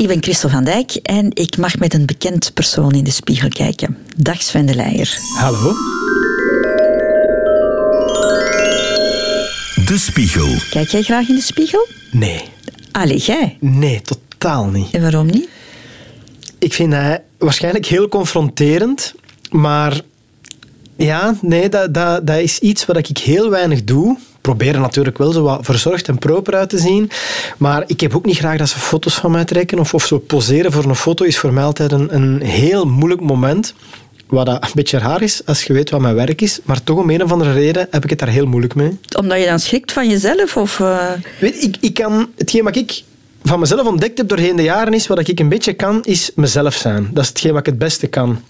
ik ben Christel van Dijk en ik mag met een bekend persoon in de spiegel kijken. Dag Sven de Leijer. Hallo. De Spiegel. Kijk jij graag in de spiegel? Nee. Allee, jij? Nee, totaal niet. En waarom niet? Ik vind dat waarschijnlijk heel confronterend, maar ja, nee, dat, dat, dat is iets wat ik heel weinig doe. Proberen natuurlijk wel zo wat verzorgd en proper uit te zien. Maar ik heb ook niet graag dat ze foto's van mij trekken. Of, of zo poseren voor een foto is voor mij altijd een, een heel moeilijk moment. Wat dat een beetje raar is als je weet wat mijn werk is. Maar toch om een of andere reden heb ik het daar heel moeilijk mee. Omdat je dan schrikt van jezelf? Of, uh... Weet, ik, ik kan, hetgeen wat ik van mezelf ontdekt heb doorheen de jaren is, wat ik een beetje kan, is mezelf zijn. Dat is hetgeen wat ik het beste kan.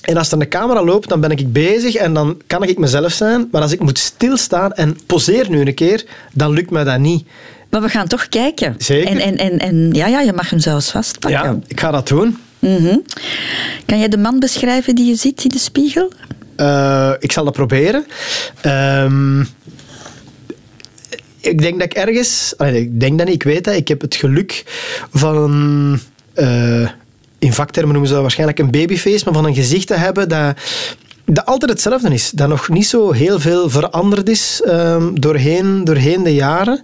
En als er een camera loopt, dan ben ik bezig en dan kan ik mezelf zijn. Maar als ik moet stilstaan en poseer nu een keer, dan lukt mij dat niet. Maar we gaan toch kijken. Zeker. En, en, en, en ja, ja, je mag hem zelfs vastpakken. Ja, ik ga dat doen. Mm Kan jij de man beschrijven die je ziet in de spiegel? Uh, ik zal dat proberen. Um, ik denk dat ik ergens... Ik denk dat niet, ik weet dat. Ik heb het geluk van... Uh, in vaktermen noemen ze dat waarschijnlijk een babyface, maar van een gezicht te hebben dat, dat altijd hetzelfde is. Dat nog niet zo heel veel veranderd is um, doorheen, doorheen de jaren.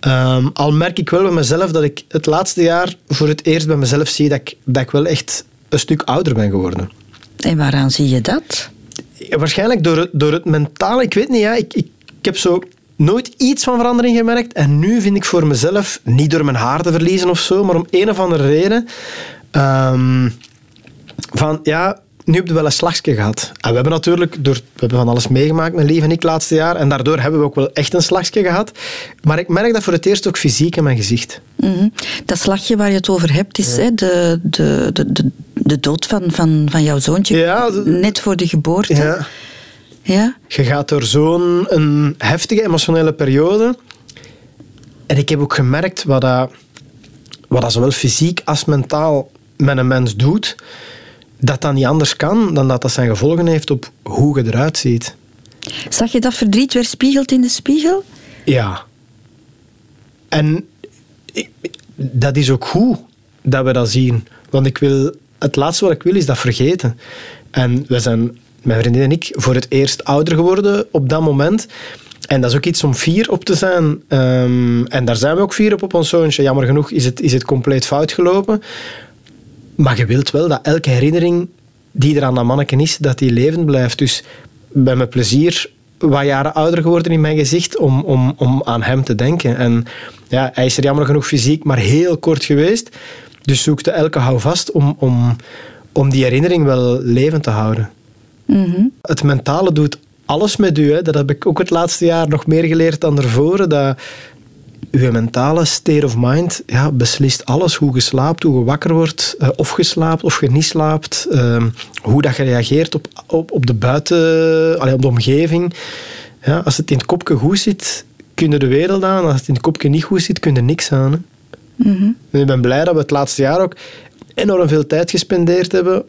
Um, al merk ik wel bij mezelf dat ik het laatste jaar voor het eerst bij mezelf zie dat ik, dat ik wel echt een stuk ouder ben geworden. En waaraan zie je dat? Waarschijnlijk door, door het mentale. Ik weet niet, ja, ik, ik, ik heb zo nooit iets van verandering gemerkt. En nu vind ik voor mezelf, niet door mijn haar te verliezen of zo, maar om een of andere reden, um, van ja, nu heb je wel een slagje gehad. En we hebben natuurlijk door, we hebben van alles meegemaakt, mijn lief en ik, het laatste jaar. En daardoor hebben we ook wel echt een slagje gehad. Maar ik merk dat voor het eerst ook fysiek in mijn gezicht. Mm -hmm. Dat slagje waar je het over hebt, is ja. de, de, de, de, de dood van, van, van jouw zoontje. Ja, net voor de geboorte. Ja. Ja? Je gaat door zo'n een heftige emotionele periode. En ik heb ook gemerkt wat dat, wat dat zowel fysiek als mentaal met een mens doet, dat dat niet anders kan dan dat dat zijn gevolgen heeft op hoe je eruit ziet. Zag je dat verdriet weerspiegeld in de spiegel? Ja. En dat is ook goed dat we dat zien. Want ik wil, het laatste wat ik wil is dat vergeten. En we zijn, mijn vriendin en ik, voor het eerst ouder geworden op dat moment. En dat is ook iets om fier op te zijn. Um, en daar zijn we ook fier op op ons zoontje. Jammer genoeg is het, is het compleet fout gelopen. Maar je wilt wel dat elke herinnering die er aan dat manneken is, dat die levend blijft. Dus ben met plezier wat jaren ouder geworden in mijn gezicht om, om, om aan hem te denken. En ja, hij is er jammer genoeg fysiek maar heel kort geweest. Dus zoekte elke houvast om, om, om die herinnering wel levend te houden. Mm -hmm. Het mentale doet alles met u. Hè. Dat heb ik ook het laatste jaar nog meer geleerd dan ervoor. Dat uw mentale state of mind ja, beslist alles. Hoe je slaapt, hoe je wakker wordt, uh, of je slaapt of je niet slaapt. Uh, hoe dat je reageert op, op, op de buiten, allee, op de omgeving. Ja, als het in het kopje goed zit, kun je de wereld aan. Als het in het kopje niet goed zit, kun je niks aan. Hè. Mm -hmm. En ik ben blij dat we het laatste jaar ook enorm veel tijd gespendeerd hebben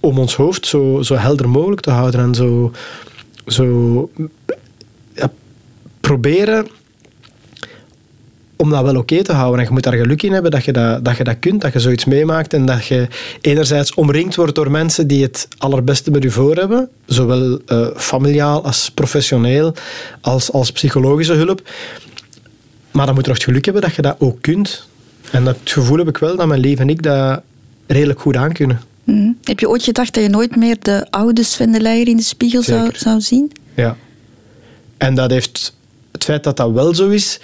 om ons hoofd zo, zo helder mogelijk te houden en zo, zo ja, proberen om dat wel oké okay te houden. En je moet daar geluk in hebben dat je dat, dat je dat kunt, dat je zoiets meemaakt en dat je enerzijds omringd wordt door mensen die het allerbeste met je voor hebben, zowel uh, familiaal als professioneel, als, als psychologische hulp. Maar dan moet je nog het geluk hebben dat je dat ook kunt. En dat gevoel heb ik wel dat mijn leven en ik dat redelijk goed aan kunnen. Mm. Heb je ooit gedacht dat je nooit meer de oude Sven de Leijer in de spiegel zou, zou zien? Ja. En dat heeft het feit dat dat wel zo is.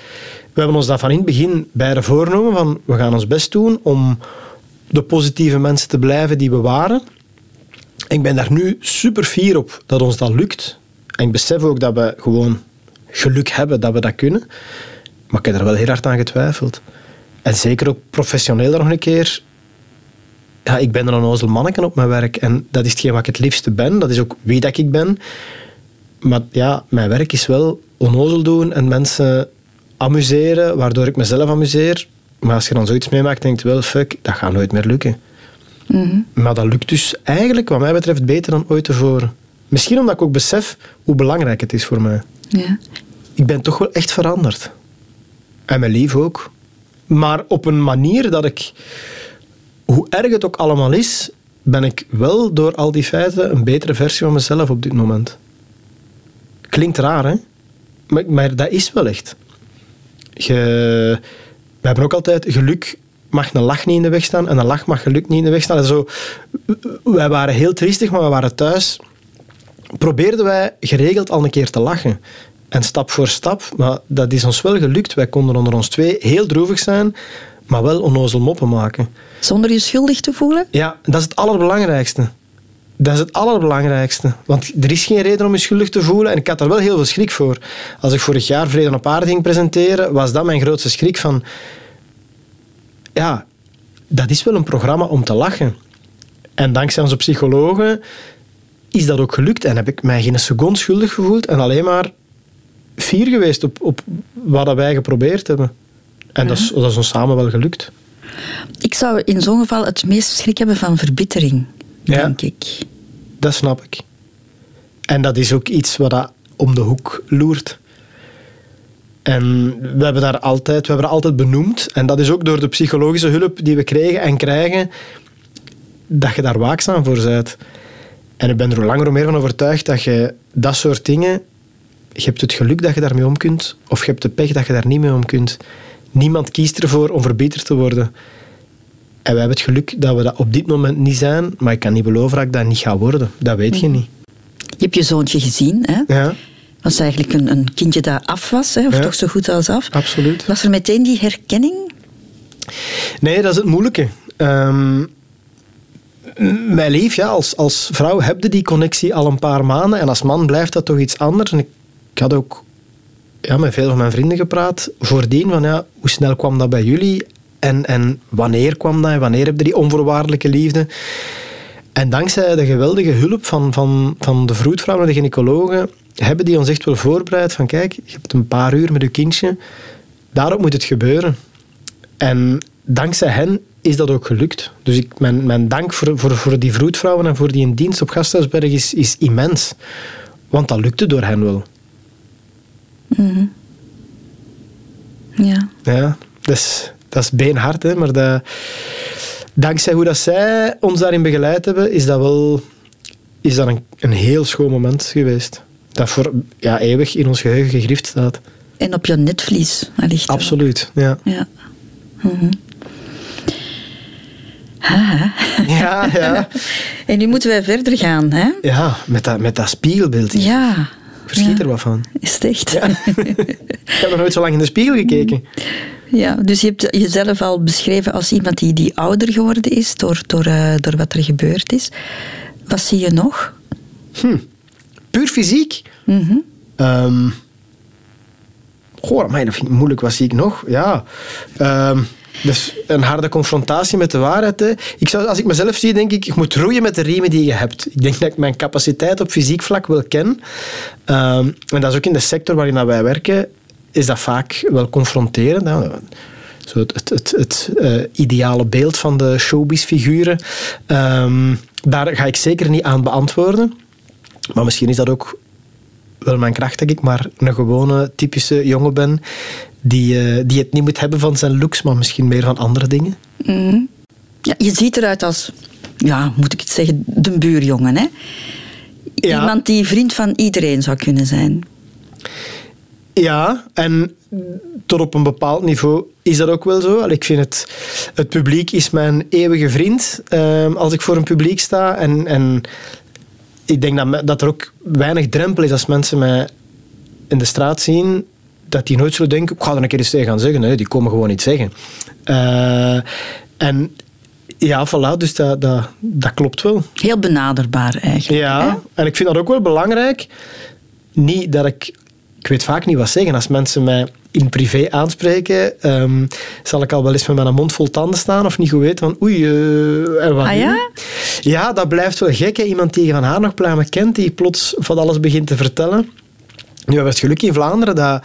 We hebben ons dat van in het begin beide voorgenomen van we gaan ons best doen om de positieve mensen te blijven die we waren. Ik ben daar nu super fier op dat ons dat lukt. En ik besef ook dat we gewoon geluk hebben dat we dat kunnen. Maar ik heb er wel heel hard aan getwijfeld. En zeker ook professioneel nog een keer ja, ik ben een onnozel manneken op mijn werk. En dat is hetgeen wat ik het liefste ben. Dat is ook wie dat ik ben. Maar ja, mijn werk is wel onnozel doen en mensen amuseren, waardoor ik mezelf amuseer. Maar als je dan zoiets meemaakt, denk je wel, fuck, dat gaat nooit meer lukken. Mm -hmm. Maar dat lukt dus eigenlijk, wat mij betreft, beter dan ooit tevoren. Misschien omdat ik ook besef hoe belangrijk het is voor mij. Ja. Ik ben toch wel echt veranderd. En mijn lief ook. Maar op een manier dat ik, hoe erg het ook allemaal is, ben ik wel door al die feiten een betere versie van mezelf op dit moment. Klinkt raar, hè? Maar, maar dat is wel echt. Je, we hebben ook altijd geluk mag een lach niet in de weg staan en een lach mag geluk niet in de weg staan. Zo, wij waren heel triestig, maar we waren thuis. Probeerden wij geregeld al een keer te lachen. En stap voor stap, maar dat is ons wel gelukt. Wij konden onder ons twee heel droevig zijn, maar wel onnozel moppen maken. Zonder je schuldig te voelen? Ja, dat is het allerbelangrijkste. Dat is het allerbelangrijkste. Want er is geen reden om je schuldig te voelen. En ik had daar wel heel veel schrik voor. Als ik vorig jaar Vrede op Aarde ging presenteren, was dat mijn grootste schrik van... Ja, dat is wel een programma om te lachen. En dankzij onze psychologen is dat ook gelukt. En heb ik mij geen seconde schuldig gevoeld. En alleen maar fier geweest op, op wat wij geprobeerd hebben. En dat, is, dat is ons samen wel gelukt. Ik zou in zo'n geval het meest schrik hebben van verbittering, denk ik. Dat snap ik. En dat is ook iets wat dat om de hoek loert. En we hebben daar altijd, we hebben altijd benoemd, en dat is ook door de psychologische hulp die we kregen en krijgen, dat je daar waakzaam voor bent. En ik ben er hoe langer hoe meer van overtuigd dat je dat soort dingen, je hebt het geluk dat je daarmee om kunt, of je hebt de pech dat je daar niet mee om kunt. Niemand kiest ervoor om verbeterd te worden. En we hebben het geluk dat we dat op dit moment niet zijn, maar ik kan niet beloven dat ik dat niet ga worden. Dat weet je niet. Je hebt je zoontje gezien, hè? Ja. Was eigenlijk een, een kindje dat af was, hè? of Ja. toch zo goed als af. Absoluut. Was er meteen die herkenning? Nee, dat is het moeilijke. Ehm, mijn lief, ja, als, als vrouw heb je die connectie al een paar maanden. En als man blijft dat toch iets anders. En ik, ik had ook ja, met veel van mijn vrienden gepraat. Voordien van ja, hoe snel kwam dat bij jullie? En, en wanneer kwam dat? En wanneer heb je die onvoorwaardelijke liefde? En dankzij de geweldige hulp van, van, van de vroedvrouw en de gynaecologen hebben die ons echt wel voorbereid van kijk, je hebt een paar uur met je kindje. Daarop moet het gebeuren. En dankzij hen is dat ook gelukt. Dus ik, mijn, mijn dank voor, voor, voor die vroedvrouwen en voor die in dienst op Gasthuisberg is, is immens. Want dat lukte door hen wel. Ja. Ja, dat is, dat is beenhard, hè, maar dat, dankzij hoe dat zij ons daarin begeleid hebben, is dat wel is dat een, een heel schoon moment geweest. Dat voor ja, eeuwig in ons geheugen gegrift staat. En op je netvlies, ook. Absoluut, ja. Ja. Mhm. Haha. Ja, ja. En nu moeten wij verder gaan, hè? ja met, dat, met dat spiegelbeeld. hier. Ja. Verschiet Ja. er wat van. Is het echt? Ik heb nog nooit zo lang in de spiegel gekeken. Ja, dus je hebt jezelf al beschreven als iemand die, die ouder geworden is door, door, eh, door wat er gebeurd is. Wat zie je nog? Puur fysiek. Mhm. Ehm goh, dat vind ik moeilijk. Wat zie ik nog? Ja. Ehm dus een harde confrontatie met de waarheid. Hè. Ik zou, als ik mezelf zie, denk ik, ik moet roeien met de riemen die je hebt. Ik denk dat ik mijn capaciteit op fysiek vlak wel ken. Ehm, en dat is ook in de sector waarin wij werken, is dat vaak wel confronterend. Hè. Zo het het, het, het eh, ideale beeld van de showbiz-figuren. Ehm, daar ga ik zeker niet aan beantwoorden. Maar misschien is dat ook wel mijn kracht, denk ik, maar een gewone, typische jongen ben die, eh, die het niet moet hebben van zijn looks, maar misschien meer van andere dingen. Ja, je ziet eruit als, ja, moet ik het zeggen, de buurjongen, hè? Ja. Iemand die vriend van iedereen zou kunnen zijn. Ja, en tot op een bepaald niveau is dat ook wel zo. Ik vind het, het publiek is mijn eeuwige vriend ehm, als ik voor een publiek sta. En, en ik denk dat, dat er ook weinig drempel is als mensen mij in de straat zien, dat die nooit zullen denken, ik ga er een keer eens tegen gaan zeggen. Nee, die komen gewoon niet zeggen. Eh, en ja, voilà, dus dat, dat, dat klopt wel. Heel benaderbaar eigenlijk. hè? Ja, en ik vind dat ook wel belangrijk. Niet dat ik... Ik weet vaak niet wat zeggen. Als mensen mij in privé aanspreken, ehm, zal ik al wel eens met mijn mond vol tanden staan of niet goed weten van oei, eh, en wat Ah ja? Ja, dat blijft wel gek. Hè? Iemand die je van haar nog pluimen kent, die plots van alles begint te vertellen. Nu hebben we het geluk in Vlaanderen dat,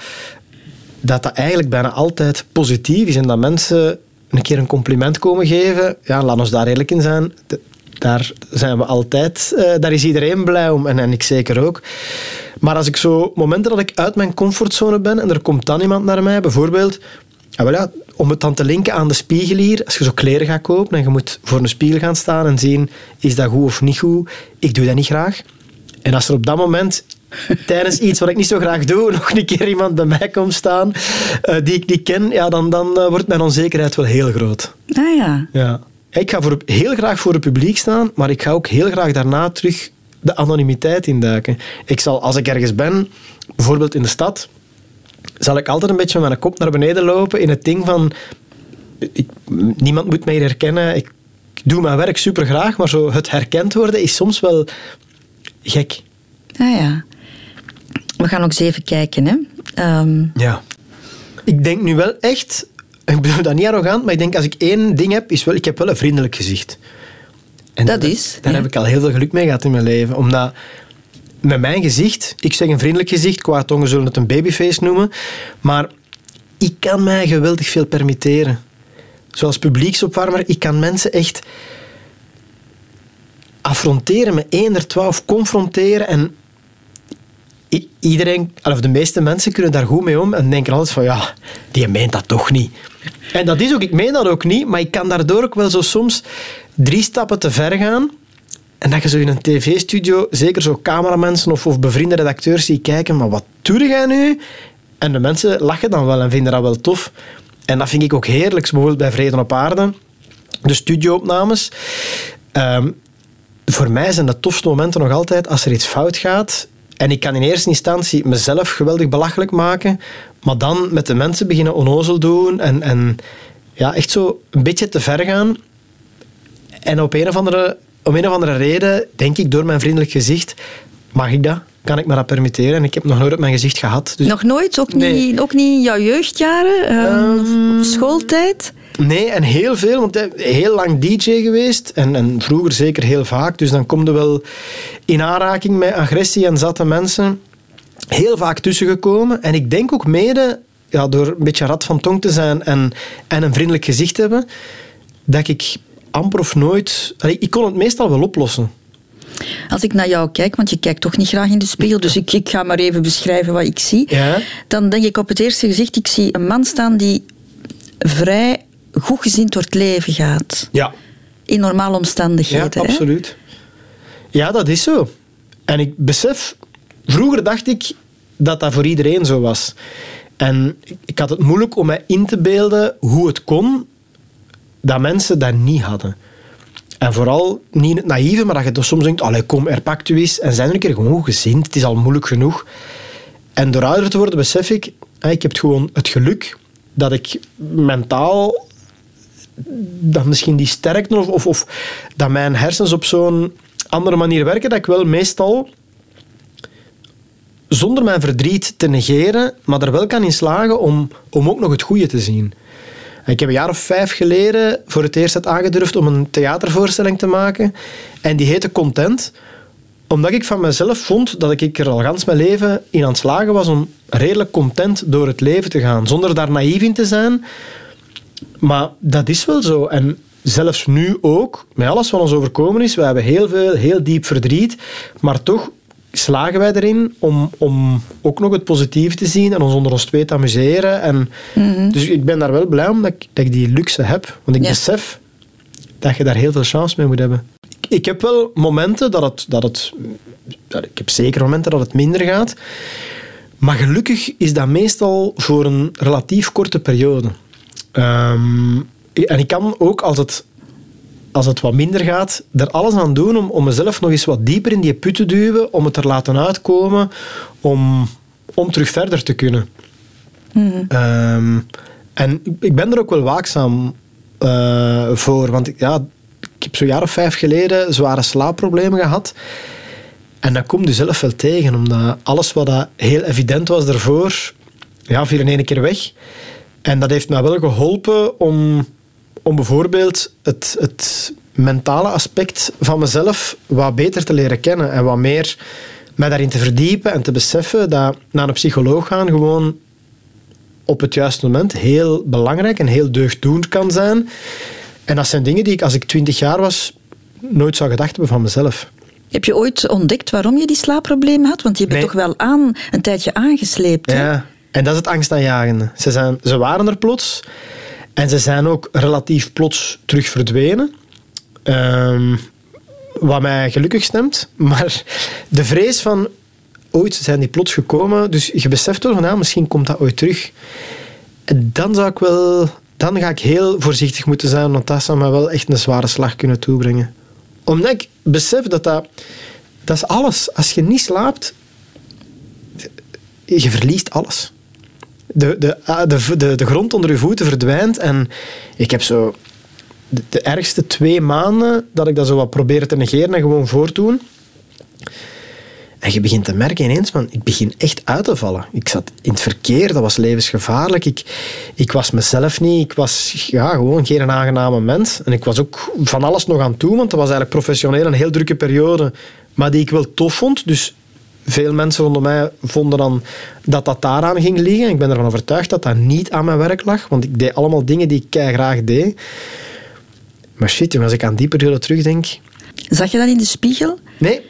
dat dat eigenlijk bijna altijd positief is en dat mensen een keer een compliment komen geven. Ja, laat ons daar eerlijk in zijn. Daar zijn we altijd, eh, daar is iedereen blij om en, en ik zeker ook. Maar als ik zo momenten dat ik uit mijn comfortzone ben en er komt dan iemand naar mij, bijvoorbeeld, ah, ja, om het dan te linken aan de spiegel hier, als je zo kleren gaat kopen en je moet voor een spiegel gaan staan en zien, is dat goed of niet goed? Ik doe dat niet graag. En als er op dat moment tijdens iets wat ik niet zo graag doe, nog een keer iemand bij mij komt staan uh, die ik niet ken, ja, dan, dan uh, wordt mijn onzekerheid wel heel groot. Ah ja. ja. Ik ga voor, heel graag voor het publiek staan, maar ik ga ook heel graag daarna terug de anonimiteit induiken. Ik zal, als ik ergens ben, bijvoorbeeld in de stad, zal ik altijd een beetje met mijn kop naar beneden lopen in het ding van ik, niemand moet mij herkennen. Ik doe mijn werk super graag, maar zo het herkend worden is soms wel gek. Ah ja. We gaan ook eens even kijken. Hè. Um... Ja. Ik denk nu wel echt, ik bedoel dat niet arrogant, maar ik denk als ik één ding heb, is wel, ik heb wel een vriendelijk gezicht. En dat, is. Daar heb ik al heel veel geluk mee gehad in mijn leven. Omdat met mijn gezicht, ik zeg een vriendelijk gezicht, qua tongen zullen het een babyface noemen, maar ik kan mij geweldig veel permitteren. Zoals publieksopwarmer, ik kan mensen echt affronteren met één twaalf, confronteren en iedereen, of de meeste mensen kunnen daar goed mee om en denken altijd van ja, die meent dat toch niet. En dat is ook, ik meen dat ook niet, maar ik kan daardoor ook wel zo soms drie stappen te ver gaan. En dat je zo in een tv-studio, zeker zo cameramensen of, of bevriende redacteurs die kijken, maar wat doe jij nu? En de mensen lachen dan wel en vinden dat wel tof. En dat vind ik ook heerlijk, bijvoorbeeld bij Vrede op Aarde, de studioopnames. Um, voor mij zijn de tofste momenten nog altijd als er iets fout gaat en ik kan in eerste instantie mezelf geweldig belachelijk maken, maar dan met de mensen beginnen onnozel doen en, en ja, echt zo een beetje te ver gaan. En op een of andere, om een of andere reden, denk ik door mijn vriendelijk gezicht, mag ik dat? Kan ik me dat permitteren? En ik heb nog nooit op mijn gezicht gehad. Dus nog nooit? Ook, niet, ook niet in jouw jeugdjaren? Um, schooltijd? Nee, en heel veel, want heel lang DJ geweest en, en vroeger zeker heel vaak. Dus dan kom je wel in aanraking met agressie en zatte mensen. Heel vaak tussengekomen. En ik denk ook mede, ja, door een beetje rad van tong te zijn en, en een vriendelijk gezicht te hebben, dat ik amper of nooit... Ik kon het meestal wel oplossen. Als ik naar jou kijk, want je kijkt toch niet graag in de spiegel, dus ik, ik ga maar even beschrijven wat ik zie. Ja? Dan denk ik op het eerste gezicht, ik zie een man staan die vrij goed gezien door het leven gaat. Ja. In normale omstandigheden. Ja, absoluut. Ja, dat is zo. En ik besef, vroeger dacht ik dat dat voor iedereen zo was. En ik had het moeilijk om mij in te beelden hoe het kon dat mensen dat niet hadden. En vooral niet het naïeve, maar dat je dus soms denkt, allee, kom, er pakt u eens. En zijn er een keer gewoon gezind. Het is al moeilijk genoeg. En door ouder te worden besef ik, ik heb gewoon het geluk dat ik mentaal dat misschien die sterkte of, of, of dat mijn hersens op zo'n andere manier werken, dat ik wel meestal zonder mijn verdriet te negeren, maar er wel kan in slagen om, om ook nog het goede te zien. Ik heb een jaar of vijf geleden voor het eerst het aangedurfd om een theatervoorstelling te maken. En die heette Content. Omdat ik van mezelf vond dat ik er al gans mijn leven in aan het slagen was om redelijk content door het leven te gaan. Zonder daar naïef in te zijn. Maar dat is wel zo. En zelfs nu ook, met alles wat ons overkomen is, we hebben heel veel, heel diep verdriet. Maar toch slagen wij erin om, om ook nog het positieve te zien en ons onder ons twee te amuseren. En mhm. Dus ik ben daar wel blij om dat ik, dat ik die luxe heb. Want ik besef dat je daar heel veel chance mee moet hebben. Ik heb wel momenten dat het, dat het... Ik heb zeker momenten dat het minder gaat. Maar gelukkig is dat meestal voor een relatief korte periode. Ehm, en ik kan ook, als het als het wat minder gaat, er alles aan doen om, om mezelf nog eens wat dieper in die put te duwen, om het er laten uitkomen, om, om terug verder te kunnen. Mhm. Ehm, en ik ben er ook wel waakzaam uh, voor, want ik, ja, ik heb zo'n jaar of vijf geleden zware slaapproblemen gehad. En dat komt je zelf wel tegen, omdat alles wat dat heel evident was daarvoor, ja, viel in één keer weg. En dat heeft mij wel geholpen om om bijvoorbeeld het, het mentale aspect van mezelf wat beter te leren kennen en wat meer mij daarin te verdiepen en te beseffen dat naar een psycholoog gaan gewoon op het juiste moment heel belangrijk en heel deugddoend kan zijn. En dat zijn dingen die ik als ik twintig jaar was nooit zou gedacht hebben van mezelf. Heb je ooit ontdekt waarom je die slaapproblemen had? Want je hebt toch wel aan, een tijdje aangesleept. Ja, en dat is het angstaanjagende. Ze, zijn, ze waren er plots. En ze zijn ook relatief plots terug verdwenen. Ehm, wat mij gelukkig stemt. Maar de vrees van ooit zijn die plots gekomen. Dus je beseft van ja, misschien komt dat ooit terug. Dan zou ik wel. Dan ga ik heel voorzichtig moeten zijn, want dat zou mij wel echt een zware slag kunnen toebrengen. Omdat ik besef dat dat. Dat is alles. Als je niet slaapt, je verliest alles. De, de, ah, de, de, de grond onder je voeten verdwijnt. En ik heb zo de, ergste twee maanden dat ik dat zo wat probeer te negeren en gewoon voortdoen. En je begint te merken ineens van, ik begin echt uit te vallen. Ik zat in het verkeer, dat was levensgevaarlijk. Ik, ik was mezelf niet. Ik was ja, gewoon geen aangename mens. En ik was ook van alles nog aan doen, want dat was eigenlijk professioneel een heel drukke periode. Maar die ik wel tof vond. Dus veel mensen rondom mij vonden dan dat dat daaraan ging liggen. Ik ben ervan overtuigd dat dat niet aan mijn werk lag, want ik deed allemaal dingen die ik graag deed. Maar shit, als ik aan die periode terugdenk... Zag je dat in de spiegel? Nee,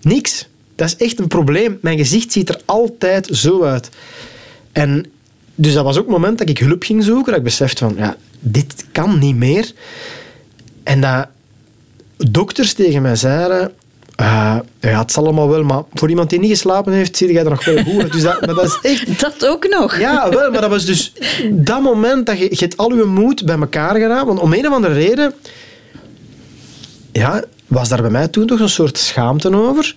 niks. Dat is echt een probleem. Mijn gezicht ziet er altijd zo uit. En dus dat was ook het moment dat ik hulp ging zoeken, dat ik besefte van, ja, dit kan niet meer. En dat dokters tegen mij zeiden, uh, ja, het zal allemaal wel, maar voor iemand die niet geslapen heeft, zie jij er nog wel goed Dus dat, maar dat is echt... Dat ook nog. Ja, wel, maar dat was dus dat moment dat je, je hebt al je moed bij elkaar gedaan. Want om een of andere reden ja, was daar bij mij toen toch een soort schaamte over,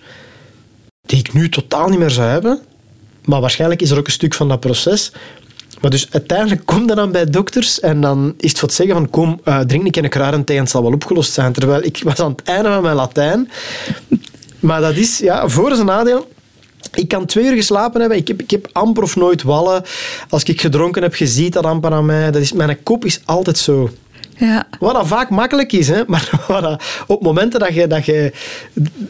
die ik nu totaal niet meer zou hebben. Maar waarschijnlijk is er ook een stuk van dat proces. Maar dus uiteindelijk kom je dan bij dokters en dan is het voor het zeggen van kom, uh, drink een kruidenthee en het zal wel opgelost zijn. Terwijl ik was aan het einde van mijn Latijn. Maar dat is, ja, voor zijn nadeel. Ik kan twee uur geslapen hebben. Ik heb, ik heb amper of nooit wallen. Als ik gedronken heb, je ziet dat amper aan mij. Dat is, mijn kop is altijd zo. Ja. Wat dat vaak makkelijk is, hè? maar dat, op momenten dat je, dat je,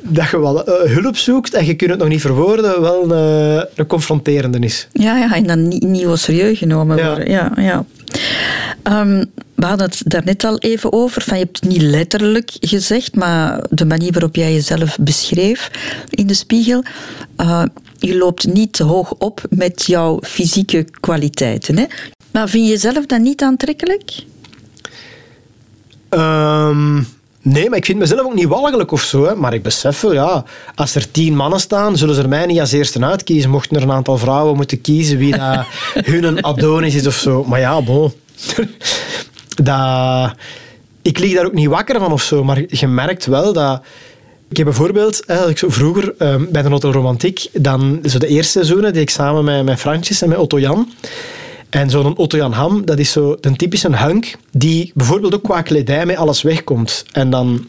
dat je wel uh, hulp zoekt en je kunt het nog niet verwoorden, wel uh, een confronterende is. Ja, ja en dan niet, niet serieus genomen Ja. worden. Ja, ja. Ehm, we hadden het daar net al even over. Van, je hebt het niet letterlijk gezegd, maar de manier waarop jij jezelf beschreef in de spiegel. eh, je loopt niet te hoog op met jouw fysieke kwaliteiten. Hè? Maar vind je jezelf dan niet aantrekkelijk? Ehm, nee, maar ik vind mezelf ook niet walgelijk of zo. Hè. Maar ik besef wel, ja, als er tien mannen staan, zullen ze er mij niet als eerste uitkiezen. Mochten er een aantal vrouwen moeten kiezen wie dat hun Adonis is of zo. Maar ja, bon. dat, ik lig daar ook niet wakker van of zo. Maar je merkt wel dat... Ik heb bijvoorbeeld, als ik zo vroeger ehm, bij de Hotel Romantiek, dan zo de eerste seizoenen die ik samen met, met en met Otto Jan. En zo'n Otto Jan Ham, dat is zo een typische hunk die bijvoorbeeld ook qua kledij met alles wegkomt. En dan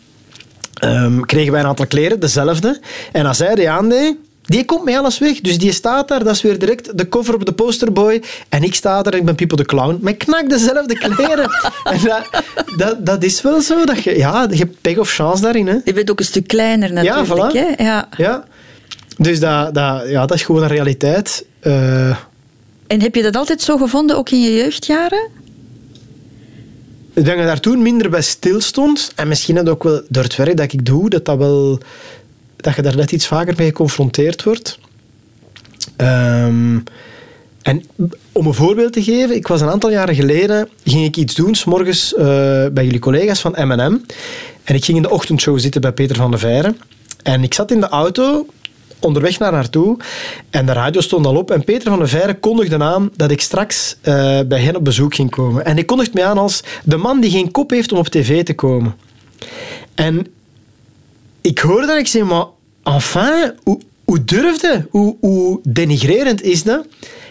ehm, kregen wij een aantal kleren, dezelfde. En als hij die aandeed, die komt met alles weg. Dus die staat daar, dat is weer direct de cover op de posterboy. En ik sta daar en ik ben Pippo de Clown. Met knak dezelfde kleren. en dat, dat, dat is wel zo. Dat je, ja, je hebt pech of chance daarin. Hè. Je bent ook een stuk kleiner natuurlijk. voilà. hè? Ja. Ja. Dus dat, dat, ja, dat is gewoon een realiteit. Eh, En heb je dat altijd zo gevonden, ook in je jeugdjaren? Ik denk dat daar toen minder bij stil stond. En misschien dat ook wel door het werk dat ik doe, dat, dat, wel, dat je daar net iets vaker mee geconfronteerd wordt. Ehm, en om een voorbeeld te geven, ik was een aantal jaren geleden, ging ik iets doen, s'morgens uh, bij jullie collega's van M&M. En ik ging in de ochtendshow zitten bij Peter van de Veire. En ik zat in de auto, onderweg naar naartoe. En de radio stond al op. En Peter van de Veire kondigde aan dat ik straks uh, bij hen op bezoek ging komen. En hij kondigde mij aan als de man die geen kop heeft om op tv te komen. En ik hoorde dat ik zei, maar enfin, hoe, hoe durfde? Hoe, hoe denigrerend is dat?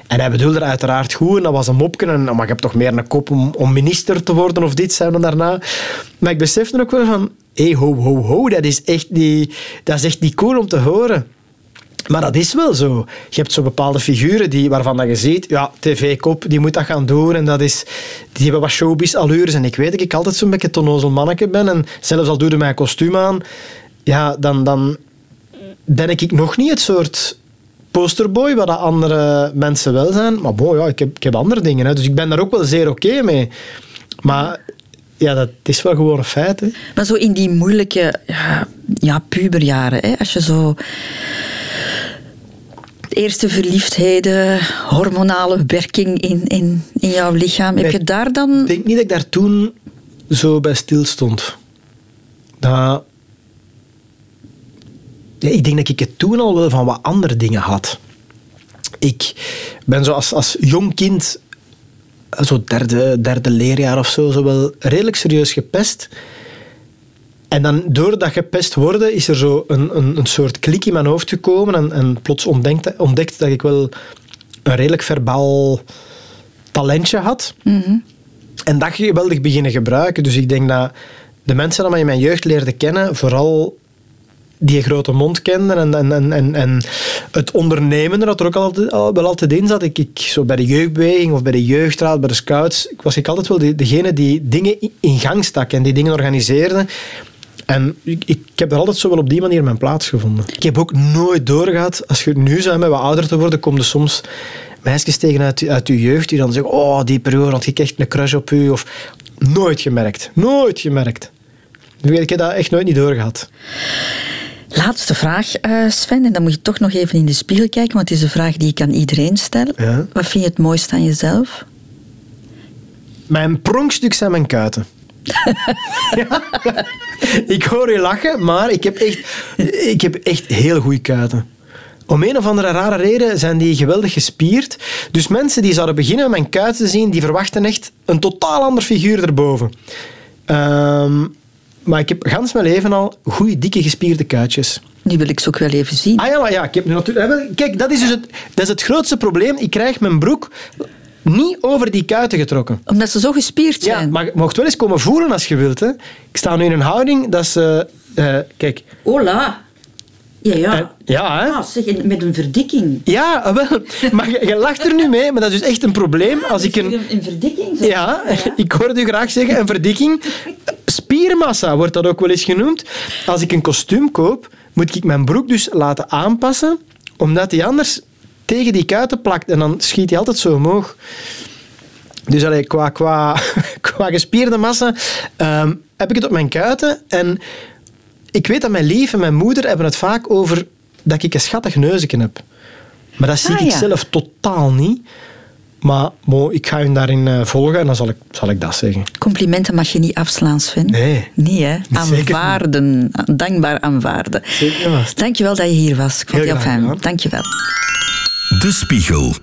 En hij bedoelde er uiteraard goed, en dat was een mopje. En, maar ik heb toch meer een kop om, minister te worden of dit, zei dan daarna. Maar ik besefte ook wel van, hé, hey, ho, ho, ho, dat is, echt niet, dat is echt niet cool om te horen. Maar dat is wel zo. Je hebt zo bepaalde figuren die, waarvan dat je ziet, ja, tv-kop, die moet dat gaan doen. En dat is, die hebben wat showbiz-allures. En ik weet dat ik altijd zo'n beetje tonozel manneke ben. En zelfs al doe je mij een kostuum aan, ja, dan, dan ben ik nog niet het soort posterboy, wat andere mensen wel zijn. Maar bon, ja, ik heb, ik heb andere dingen. Hè. Dus ik ben daar ook wel zeer oké okay mee. Maar ja, dat is wel gewoon een feit. Hè. Maar zo in die moeilijke ja, ja, puberjaren, hè, als je zo Eerste verliefdheden, hormonale werking in, in, in jouw lichaam. Heb Nee. je daar dan... Ik denk niet dat ik daar toen zo bij stil stond. Dat... Ja, ik denk dat ik het toen al wel van wat andere dingen had. Ik ben zo als, als jong kind, zo derde, derde leerjaar of zo, zo wel redelijk serieus gepest. En dan door dat gepest worden is er zo een, een, een soort klik in mijn hoofd gekomen en, en plots ontdekt, ontdekt dat ik wel een redelijk verbaal talentje had. En dat geweldig beginnen gebruiken. Dus ik denk dat de mensen die mij in mijn jeugd leerden kennen, vooral die grote mond kenden en, en, en, en, het ondernemen dat er ook altijd, al, wel altijd in zat. Ik, ik, zo bij de jeugdbeweging of bij de jeugdraad, bij de scouts, ik was ik altijd wel de, degene die dingen in gang stak en die dingen organiseerde. En ik, ik heb er altijd zo wel op die manier mijn plaats gevonden. Ik heb ook nooit doorgehad, als je nu zou met wat ouder te worden, kom je soms meisjes tegen uit, uit je jeugd die dan zeggen, oh, die periode had ik echt een crush op u. Of nooit gemerkt. Nooit gemerkt. Ik heb dat echt nooit niet doorgehad. Laatste vraag, eh, Sven. En dan moet je toch nog even in de spiegel kijken, want het is een vraag die ik aan iedereen stel. Ja. Wat vind je het mooiste aan jezelf? Mijn pronkstuk zijn mijn kuiten. Ja. Ik hoor je lachen, maar ik heb echt, ik heb echt heel goede kuiten. Om een of andere rare reden zijn die geweldig gespierd. Dus mensen die zouden beginnen mijn kuiten te zien, die verwachten echt een totaal ander figuur erboven. Ehm, maar ik heb gans mijn leven al goede, dikke, gespierde kuitjes. Nu wil ik ze ook wel even zien. Ah ja, maar ja, ik heb nu natuurlijk... Kijk, dat is dus het, dat is het grootste probleem. Ik krijg mijn broek niet over die kuiten getrokken. Omdat ze zo gespierd Ja, zijn. maar je mocht wel eens komen voelen als je wilt. Hè. Ik sta nu in een houding dat ze... eh, kijk. Hola. Ja, ja. Ja, hè. Ah, zeg, met een verdikking. Ja, ah, wel. Maar je, je lacht er nu mee, maar dat is dus echt een probleem. Als ik een... Een verdikking? zeg. Ja, ik hoorde u graag zeggen, een verdikking. Spiermassa wordt dat ook wel eens genoemd. Als ik een kostuum koop, moet ik mijn broek dus laten aanpassen, omdat die anders tegen die kuiten plakt. En dan schiet hij altijd zo omhoog. Dus allee, qua, qua, qua gespierde massa ehm, heb ik het op mijn kuiten. En ik weet dat mijn lief en mijn moeder hebben het vaak over dat ik een schattig neusje heb. Maar dat zie Ah, ik ja. zelf totaal niet. Maar mo, ik ga hun daarin eh, volgen en dan zal ik, zal ik dat zeggen. Complimenten mag je niet afslaan, Sven. Nee. Niet, hè? niet. Aanvaarden. Dankbaar aanvaarden. Zeker vast. Dankjewel dat je hier was. Ik vond het heel fijn. Dankjewel. De Spiegel.